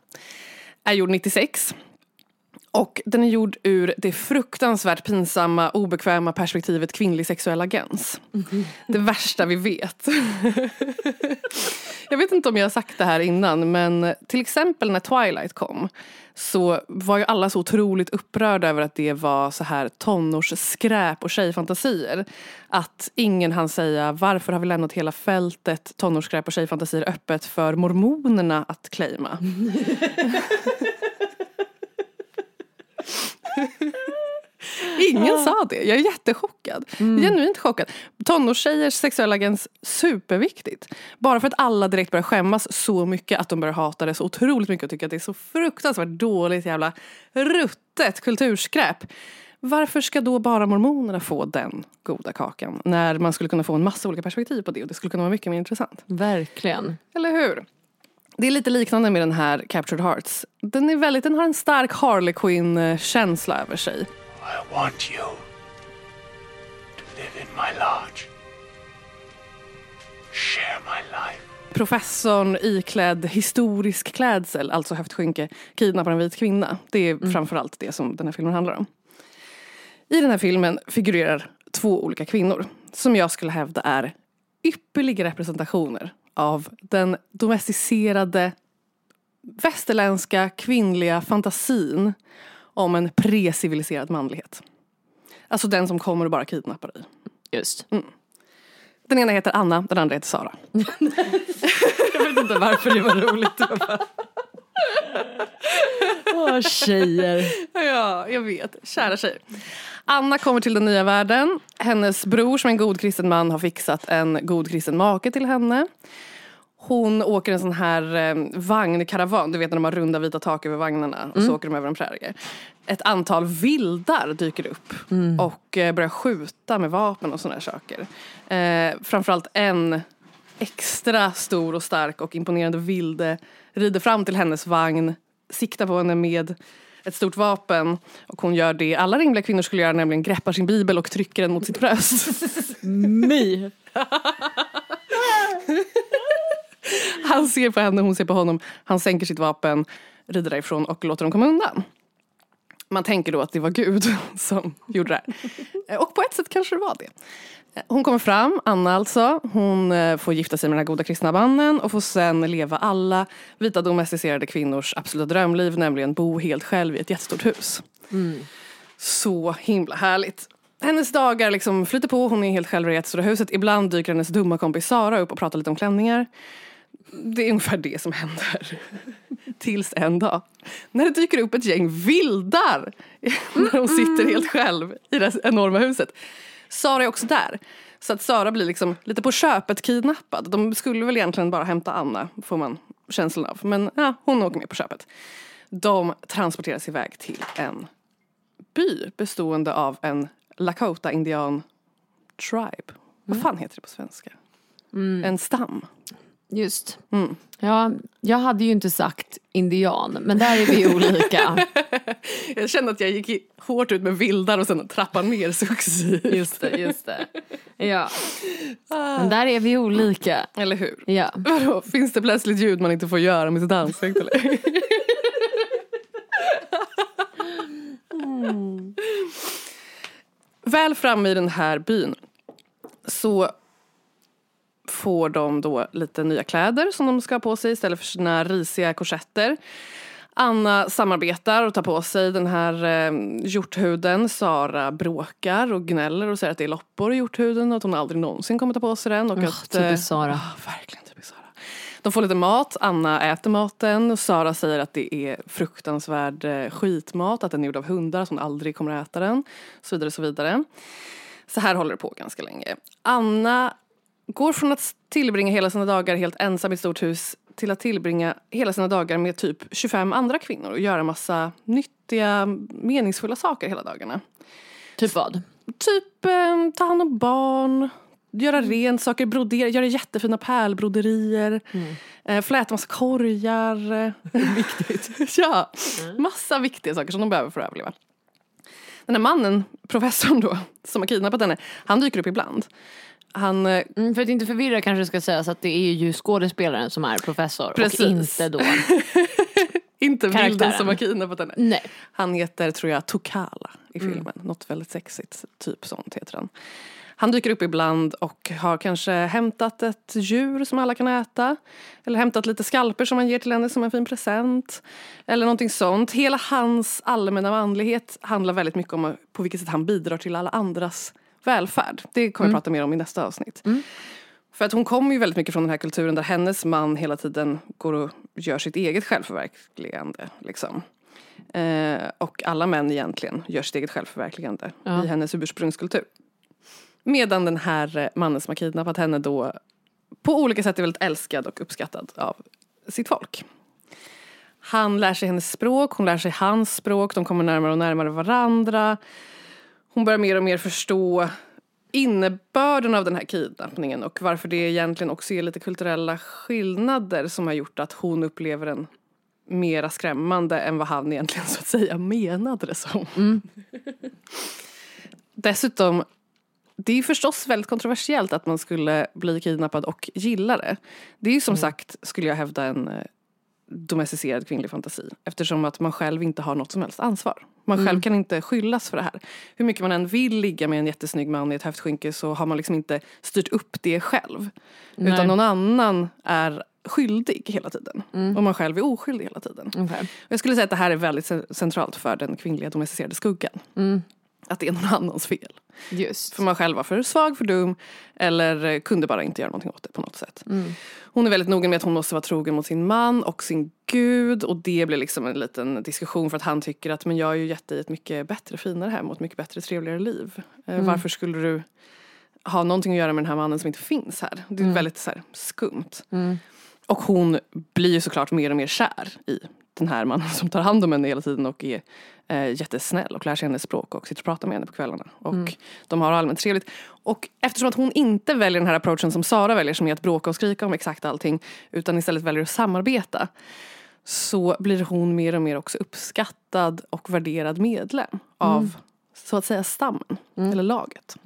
är gjord 96. Och den är gjord ur det fruktansvärt pinsamma, obekväma perspektivet kvinnlig sexuell agens. Det värsta vi vet. jag vet inte om jag har sagt det här innan men till exempel när Twilight kom så var ju alla så otroligt upprörda över att det var så här tonårsskräp och tjejfantasier. Att ingen hann säga varför har vi lämnat hela fältet tonårsskräp och tjejfantasier öppet för mormonerna att claima. Ingen sa det. Jag är jättechockad. Mm. Genuint chockad. Tonårstjejers sexuella agens, superviktigt. Bara för att alla direkt börjar skämmas så mycket att de börjar hata det så otroligt mycket och tycker att det är så fruktansvärt dåligt jävla ruttet kulturskräp. Varför ska då bara mormonerna få den goda kakan? När man skulle kunna få en massa olika perspektiv på det och det skulle kunna vara mycket mer intressant. Verkligen. Eller hur? Det är lite liknande med den här Captured Hearts. Den, är väldigt, den har en stark Harley Quinn-känsla över sig. I want you to live in my lodge. Share my life. Professorn iklädd historisk klädsel, alltså höftskynke, kidnappar en vit kvinna. Det är mm. framförallt det som den här filmen handlar om. I den här filmen figurerar två olika kvinnor som jag skulle hävda är ypperliga representationer av den domesticerade västerländska kvinnliga fantasin om en preciviliserad manlighet. Alltså den som kommer och bara kidnappar dig. Just. Mm. Den ena heter Anna, den andra heter Sara. jag vet inte varför det var roligt. Åh, tjejer. Ja, jag vet. Kära tjejer. Anna kommer till den nya världen. Hennes bror som är en god kristen man har fixat en god kristen make till henne. Hon åker en sån här eh, vagnkaravan, du vet när de har runda vita tak över vagnarna och mm. så åker de över en prärie. Ett antal vildar dyker upp mm. och eh, börjar skjuta med vapen och såna saker. Eh, framförallt en extra stor och stark och imponerande vilde rider fram till hennes vagn, siktar på henne med ett stort vapen och hon gör det alla rimliga kvinnor skulle göra, nämligen greppar sin bibel och trycker den mot sitt bröst. My! Han ser på henne, hon ser på honom. Han sänker sitt vapen, rider därifrån och låter dem komma undan. Man tänker då att det var Gud som gjorde det här. Och på ett sätt kanske det var det. Hon kommer fram, Anna alltså. Hon eh, får gifta sig med den här goda kristna mannen och får sen leva alla vita domesticerade kvinnors absoluta drömliv, nämligen bo helt själv i ett jättestort hus. Mm. Så himla härligt. Hennes dagar liksom flyter på, hon är helt själv i det jättestora huset. Ibland dyker hennes dumma kompis Sara upp och pratar lite om klänningar. Det är ungefär det som händer. Tills en dag. När det dyker upp ett gäng vildar. När hon sitter helt själv i det enorma huset. Sara är också där. Så att Sara blir liksom lite på köpet kidnappad. De skulle väl egentligen bara hämta Anna, får man känslan av. Men ja, hon åker med på köpet. De transporteras iväg till en by bestående av en Lakota-indian tribe. Mm. Vad fan heter det på svenska? Mm. En stam. Just. Mm. Ja, jag hade ju inte sagt indian, men där är vi olika. jag kände att jag gick hårt ut med vildar och sen trappade ner successivt. Just det, just det. Ja. Men där är vi olika. Eller hur? Ja. Vadå, finns det plötsligt ljud man inte får göra med sitt ansikte eller? mm. Väl framme i den här byn så får de då lite nya kläder som de ska ha på sig istället för sina risiga korsetter. Anna samarbetar och tar på sig den här eh, hjorthuden. Sara bråkar och gnäller och säger att det är loppor i hjorthuden och att hon aldrig någonsin kommer ta på sig den. Och oh, att, typiskt Sara. Oh, verkligen typiskt Sara. De får lite mat, Anna äter maten och Sara säger att det är fruktansvärd eh, skitmat, att den är gjord av hundar, att hon aldrig kommer att äta den. Så vidare, så vidare. Så här håller det på ganska länge. Anna går från att tillbringa hela sina dagar helt ensam i ett stort hus till att tillbringa hela sina dagar med typ 25 andra kvinnor och göra massa nyttiga, meningsfulla saker hela dagarna. Typ vad? Typ eh, ta hand om barn, göra rent saker, brodera, göra jättefina pärlbroderier, mm. eh, fläta massa korgar. Viktigt. ja, mm. massa viktiga saker som de behöver för att överleva. Den här mannen, professorn då, som har kidnappat henne, han dyker upp ibland. Han, eh, mm, för att inte förvirra kanske det ska sägas att det är ju skådespelaren som är professor Precis. och inte då. inte bilden som har kidnappat henne. Nej. Han heter, tror jag, Tokala i filmen. Något väldigt sexigt, typ sånt heter han. Han dyker upp ibland och har kanske hämtat ett djur som alla kan äta. Eller hämtat lite skalper som han ger till henne som en fin present. Eller någonting sånt. Hela hans allmänna manlighet handlar väldigt mycket om på vilket sätt han bidrar till alla andras välfärd. Det kommer jag prata mer om i nästa avsnitt. För att hon kommer ju väldigt mycket från den här kulturen där hennes man hela tiden går och gör sitt eget självförverkligande. Liksom. Eh, och alla män egentligen gör sitt eget självförverkligande Ja. i hennes ursprungskultur. Medan den här eh, mannen som har kidnappat henne då på olika sätt är väldigt älskad och uppskattad av sitt folk. Han lär sig hennes språk, hon lär sig hans språk, de kommer närmare och närmare varandra. Hon börjar mer och mer förstå innebörden av den här kidnappningen och varför det egentligen också är lite kulturella skillnader som har gjort att hon upplever den mera skrämmande än vad han egentligen så att säga menade det som. Dessutom, det är ju förstås väldigt kontroversiellt att man skulle bli kidnappad och gilla det. Det är ju som sagt, skulle jag hävda, en eh, domesticerad kvinnlig fantasi. Eftersom att man själv inte har något som helst ansvar. Man själv kan inte skyllas för det här. Hur mycket man än vill ligga med en jättesnygg man i ett höftskynke så har man liksom inte styrt upp det själv. Nej. Utan någon annan är skyldig hela tiden. Och man själv är oskyldig hela tiden. Och jag skulle säga att det här är väldigt cen- centralt för den kvinnliga domesticerade skuggan. Att det är någon annans fel. Just. För man själv var för svag, för dum eller eh, kunde bara inte göra någonting åt det på något sätt. Hon är väldigt noga med att hon måste vara trogen mot sin man och sin gud och det blir liksom en liten diskussion för att han tycker att men jag har ju gett dig ett mycket bättre, finare hem och ett mycket bättre, trevligare liv. Eh, Varför skulle du ha någonting att göra med den här mannen som inte finns här? Det är väldigt så här, skumt. Och hon blir ju såklart mer och mer kär i den här mannen som tar hand om henne hela tiden och är eh, jättesnäll och lär sig hennes språk och sitter och pratar med henne på kvällarna. Och de har allmänt trevligt. Och eftersom att hon inte väljer den här approachen som Sara väljer som är att bråka och skrika om exakt allting utan istället väljer att samarbeta så blir hon mer och mer också uppskattad och värderad medlem av så att säga stammen eller laget.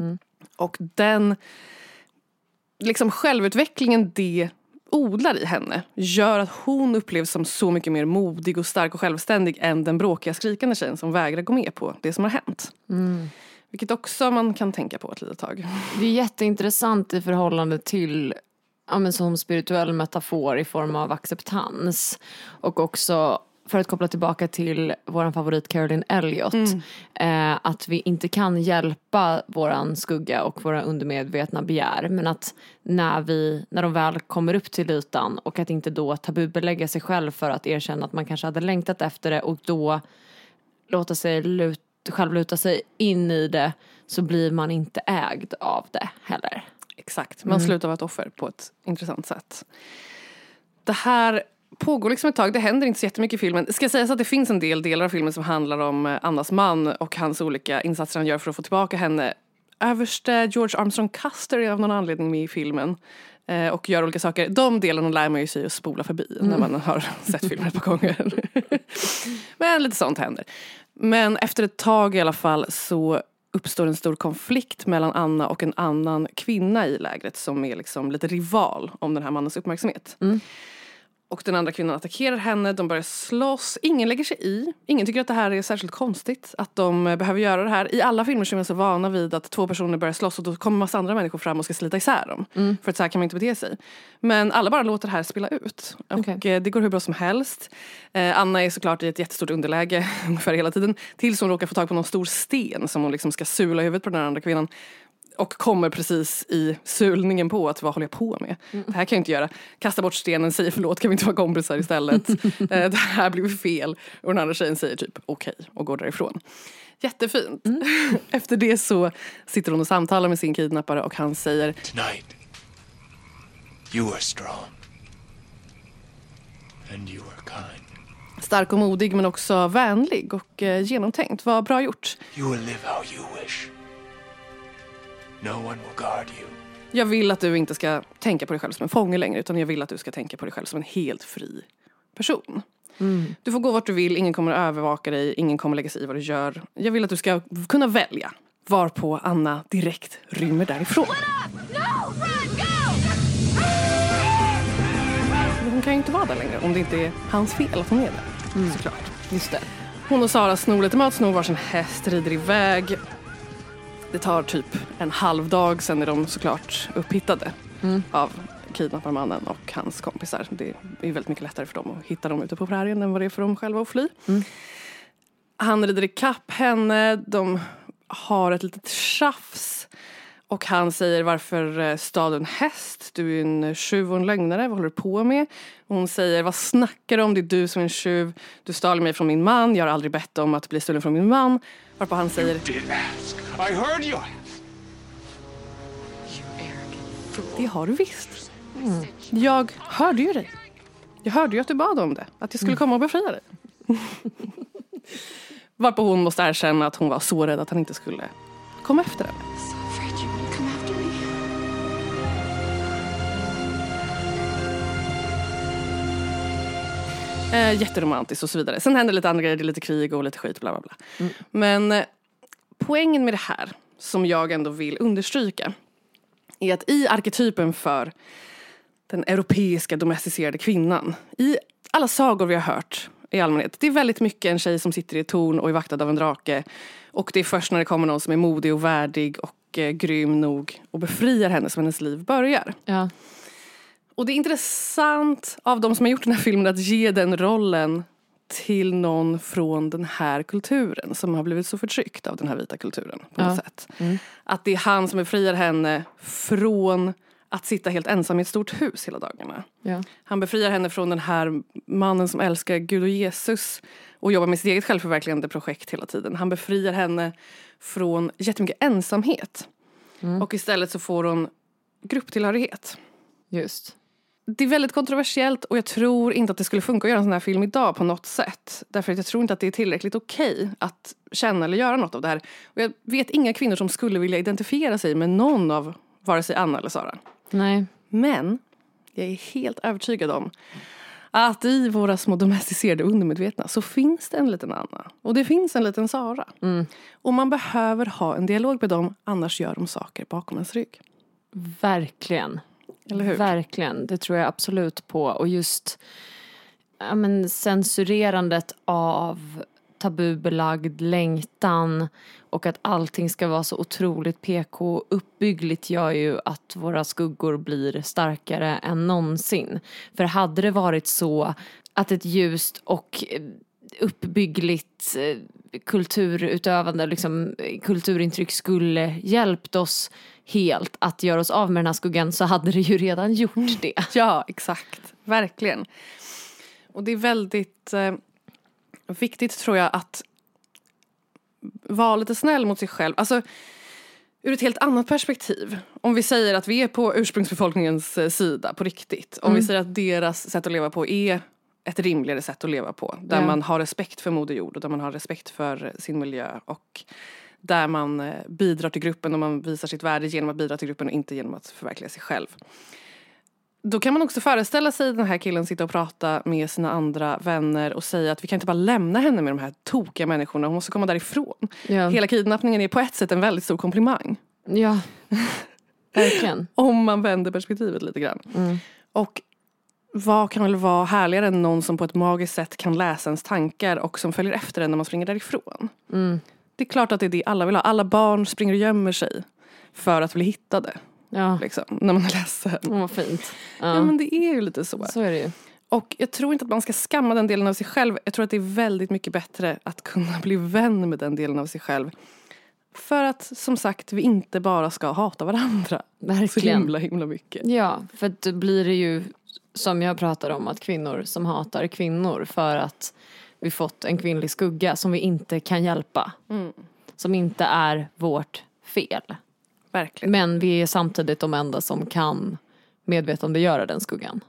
Och den liksom självutvecklingen det odlar i henne gör att hon upplevs som så mycket mer modig och stark och självständig än den bråkiga skrikande tjejen som vägrar gå med på det som har hänt. Vilket också man kan tänka på ett litet tag. Det är jätteintressant i förhållande till ja, men som spirituell metafor i form av acceptans. Och också för att koppla tillbaka till vår favorit Caroline Elliot. Eh, att vi inte kan hjälpa våran skugga och våra undermedvetna begär. Men att när, vi, när de väl kommer upp till ytan och att inte då tabubelägga sig själv för att erkänna att man kanske hade längtat efter det och då låta sig lut, själv luta sig in i det så blir man inte ägd av det heller. Exakt, man slutar vara ett offer på ett intressant sätt. Det här pågår liksom ett tag, det händer inte så jättemycket i filmen. Det ska sägas att det finns en del delar av filmen som handlar om eh, Annas man och hans olika insatser han gör för att få tillbaka henne. Överste George Armstrong Custer är av någon anledning med i filmen eh, och gör olika saker. De delarna lär man ju sig att spola förbi när man har sett filmen ett par gånger. Men lite sånt händer. Men efter ett tag i alla fall så uppstår en stor konflikt mellan Anna och en annan kvinna i lägret som är liksom lite rival om den här mannens uppmärksamhet. Och den andra kvinnan attackerar henne, de börjar slåss. Ingen lägger sig i. Ingen tycker att det här är särskilt konstigt. Att de eh, behöver göra det här. I alla filmer så är man så vana vid att två personer börjar slåss och då kommer massa andra människor fram och ska slita isär dem. För att så här kan man inte bete sig. Men alla bara låter det här spela ut. Och Okej. eh, det går hur bra som helst. Eh, Anna är såklart i ett jättestort underläge ungefär hela tiden. Tills hon råkar få tag på någon stor sten som hon liksom ska sula i huvudet på den andra kvinnan. Och kommer precis i sulningen på att vad håller jag på med? Det här kan jag inte göra. Kasta bort stenen, säger förlåt, kan vi inte vara kompisar istället? eh, det här blev fel. Och den andra tjejen säger typ okej och går därifrån. Jättefint. Efter det så sitter hon och samtalar med sin kidnappare och han säger Tonight, you are strong. And you are kind. stark och modig men också vänlig och eh, genomtänkt. Vad bra gjort. You will live how you wish. No one will guard you. Jag vill att du inte ska tänka på dig själv som en fånge längre utan jag vill att du ska tänka på dig själv som en helt fri person. Du får gå vart du vill, ingen kommer att övervaka dig, ingen kommer lägga sig i vad du gör. Jag vill att du ska kunna välja. Varpå Anna direkt rymmer därifrån. Hon kan ju inte vara där längre om det inte är hans fel att hon är där. såklart. Just det. Hon och Sara snor lite mat, snor varsin häst, rider iväg. Det tar typ en halv dag, sen är de såklart upphittade av kidnapparmannen och hans kompisar. Det är väldigt mycket lättare för dem att hitta dem ute på prärien än vad det är för dem själva att fly. Han rider ikapp henne, de har ett litet tjafs. Och han säger varför eh, stal du en häst? Du är en tjuv och en lögnare, vad håller du på med? Och hon säger, vad snackar du om? Det är du som är en tjuv. Du stal mig från min man, jag har aldrig bett om att bli stulen från min man. Varpå han säger. I heard you det har du visst. Jag hörde ju dig. Jag hörde ju att du bad om det, att jag skulle komma och befria dig. Varpå hon måste erkänna att hon var så rädd att han inte skulle komma efter henne. Eh, jätteromantiskt och så vidare. Sen händer lite andra grejer, det är lite krig och lite skit bla bla bla. Men eh, poängen med det här som jag ändå vill understryka är att i arketypen för den europeiska domesticerade kvinnan i alla sagor vi har hört i allmänhet. Det är väldigt mycket en tjej som sitter i ett torn och är vaktad av en drake. Och det är först när det kommer någon som är modig och värdig och eh, grym nog och befriar henne som hennes liv börjar. Ja. Och det är intressant av de som har gjort den här filmen att ge den rollen till någon från den här kulturen som har blivit så förtryckt av den här vita kulturen på något Ja. sätt. Att det är han som befriar henne från att sitta helt ensam i ett stort hus hela dagarna. Ja. Han befriar henne från den här mannen som älskar Gud och Jesus och jobbar med sitt eget självförverkligande projekt hela tiden. Han befriar henne från jättemycket ensamhet. Och istället så får hon grupptillhörighet. Just. Det är väldigt kontroversiellt och jag tror inte att det skulle funka att göra en sån här film idag på något sätt. Därför att jag tror inte att det är tillräckligt okej att känna eller göra något av det här. Och jag vet inga kvinnor som skulle vilja identifiera sig med någon av vare sig Anna eller Sara. Nej. Men jag är helt övertygad om att i våra små domesticerade undermedvetna så finns det en liten Anna. Och det finns en liten Sara. Och man behöver ha en dialog med dem, annars gör de saker bakom ens rygg. Verkligen. Eller hur? Verkligen, det tror jag absolut på. Och just ja, men, censurerandet av tabubelagd längtan och att allting ska vara så otroligt PK uppbyggligt gör ju att våra skuggor blir starkare än någonsin. För hade det varit så att ett ljust och eh, uppbyggligt eh, kulturutövande, liksom, kulturintryck skulle hjälpt oss helt att göra oss av med den här skuggan så hade det ju redan gjort det. Ja, exakt. Verkligen. Och det är väldigt eh, viktigt tror jag att vara lite snäll mot sig själv. Alltså, ur ett helt annat perspektiv. Om vi säger att vi är på ursprungsbefolkningens eh, sida på riktigt. Om vi säger att deras sätt att leva på är ett rimligare sätt att leva på. Där Ja. man har respekt för Moder Jord och där man har respekt för sin miljö. Och där man eh, bidrar till gruppen och man visar sitt värde genom att bidra till gruppen och inte genom att förverkliga sig själv. Då kan man också föreställa sig den här killen sitta och prata med sina andra vänner och säga att vi kan inte bara lämna henne med de här tokiga människorna, hon måste komma därifrån. Ja. Hela kidnappningen är på ett sätt en väldigt stor komplimang. Ja, verkligen. Om man vänder perspektivet lite grann. Och vad kan väl vara härligare än någon som på ett magiskt sätt kan läsa ens tankar och som följer efter en när man springer därifrån. Det är klart att det är det alla vill ha. Alla barn springer och gömmer sig för att bli hittade. Ja, Liksom, när man är ledsen. Åh, vad fint. Ja. Ja, men det är ju lite så. så är det ju. Och jag tror inte att man ska skamma den delen av sig själv. Jag tror att det är väldigt mycket bättre att kunna bli vän med den delen av sig själv. För att som sagt vi inte bara ska hata varandra. Så Verkligen. himla himla mycket. Ja, för då blir det ju som jag pratar om att kvinnor som hatar kvinnor för att vi fått en kvinnlig skugga som vi inte kan hjälpa. Som inte är vårt fel. Verkligen. Men vi är samtidigt de enda som kan medvetandegöra den skuggan.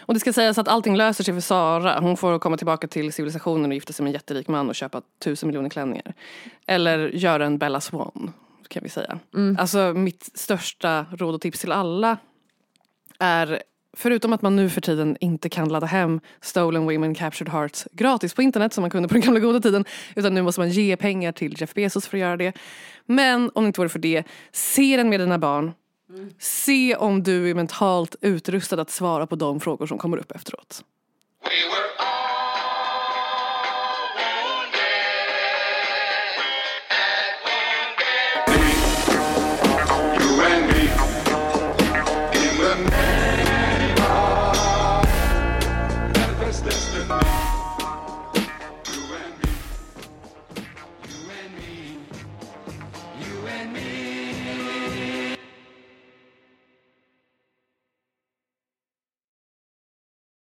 Och det ska sägas att allting löser sig för Sara. Hon får komma tillbaka till civilisationen och gifta sig med en jätterik man och köpa tusen miljoner klänningar. Eller göra en Bella Swan kan vi säga. Alltså mitt största råd och tips till alla är Förutom att man nu för tiden inte kan ladda hem Stolen Women Captured Hearts gratis på internet som man kunde på den gamla goda tiden. Utan nu måste man ge pengar till Jeff Bezos för att göra det. Men om det inte vore för det, se den med dina barn. Se om du är mentalt utrustad att svara på de frågor som kommer upp efteråt. We were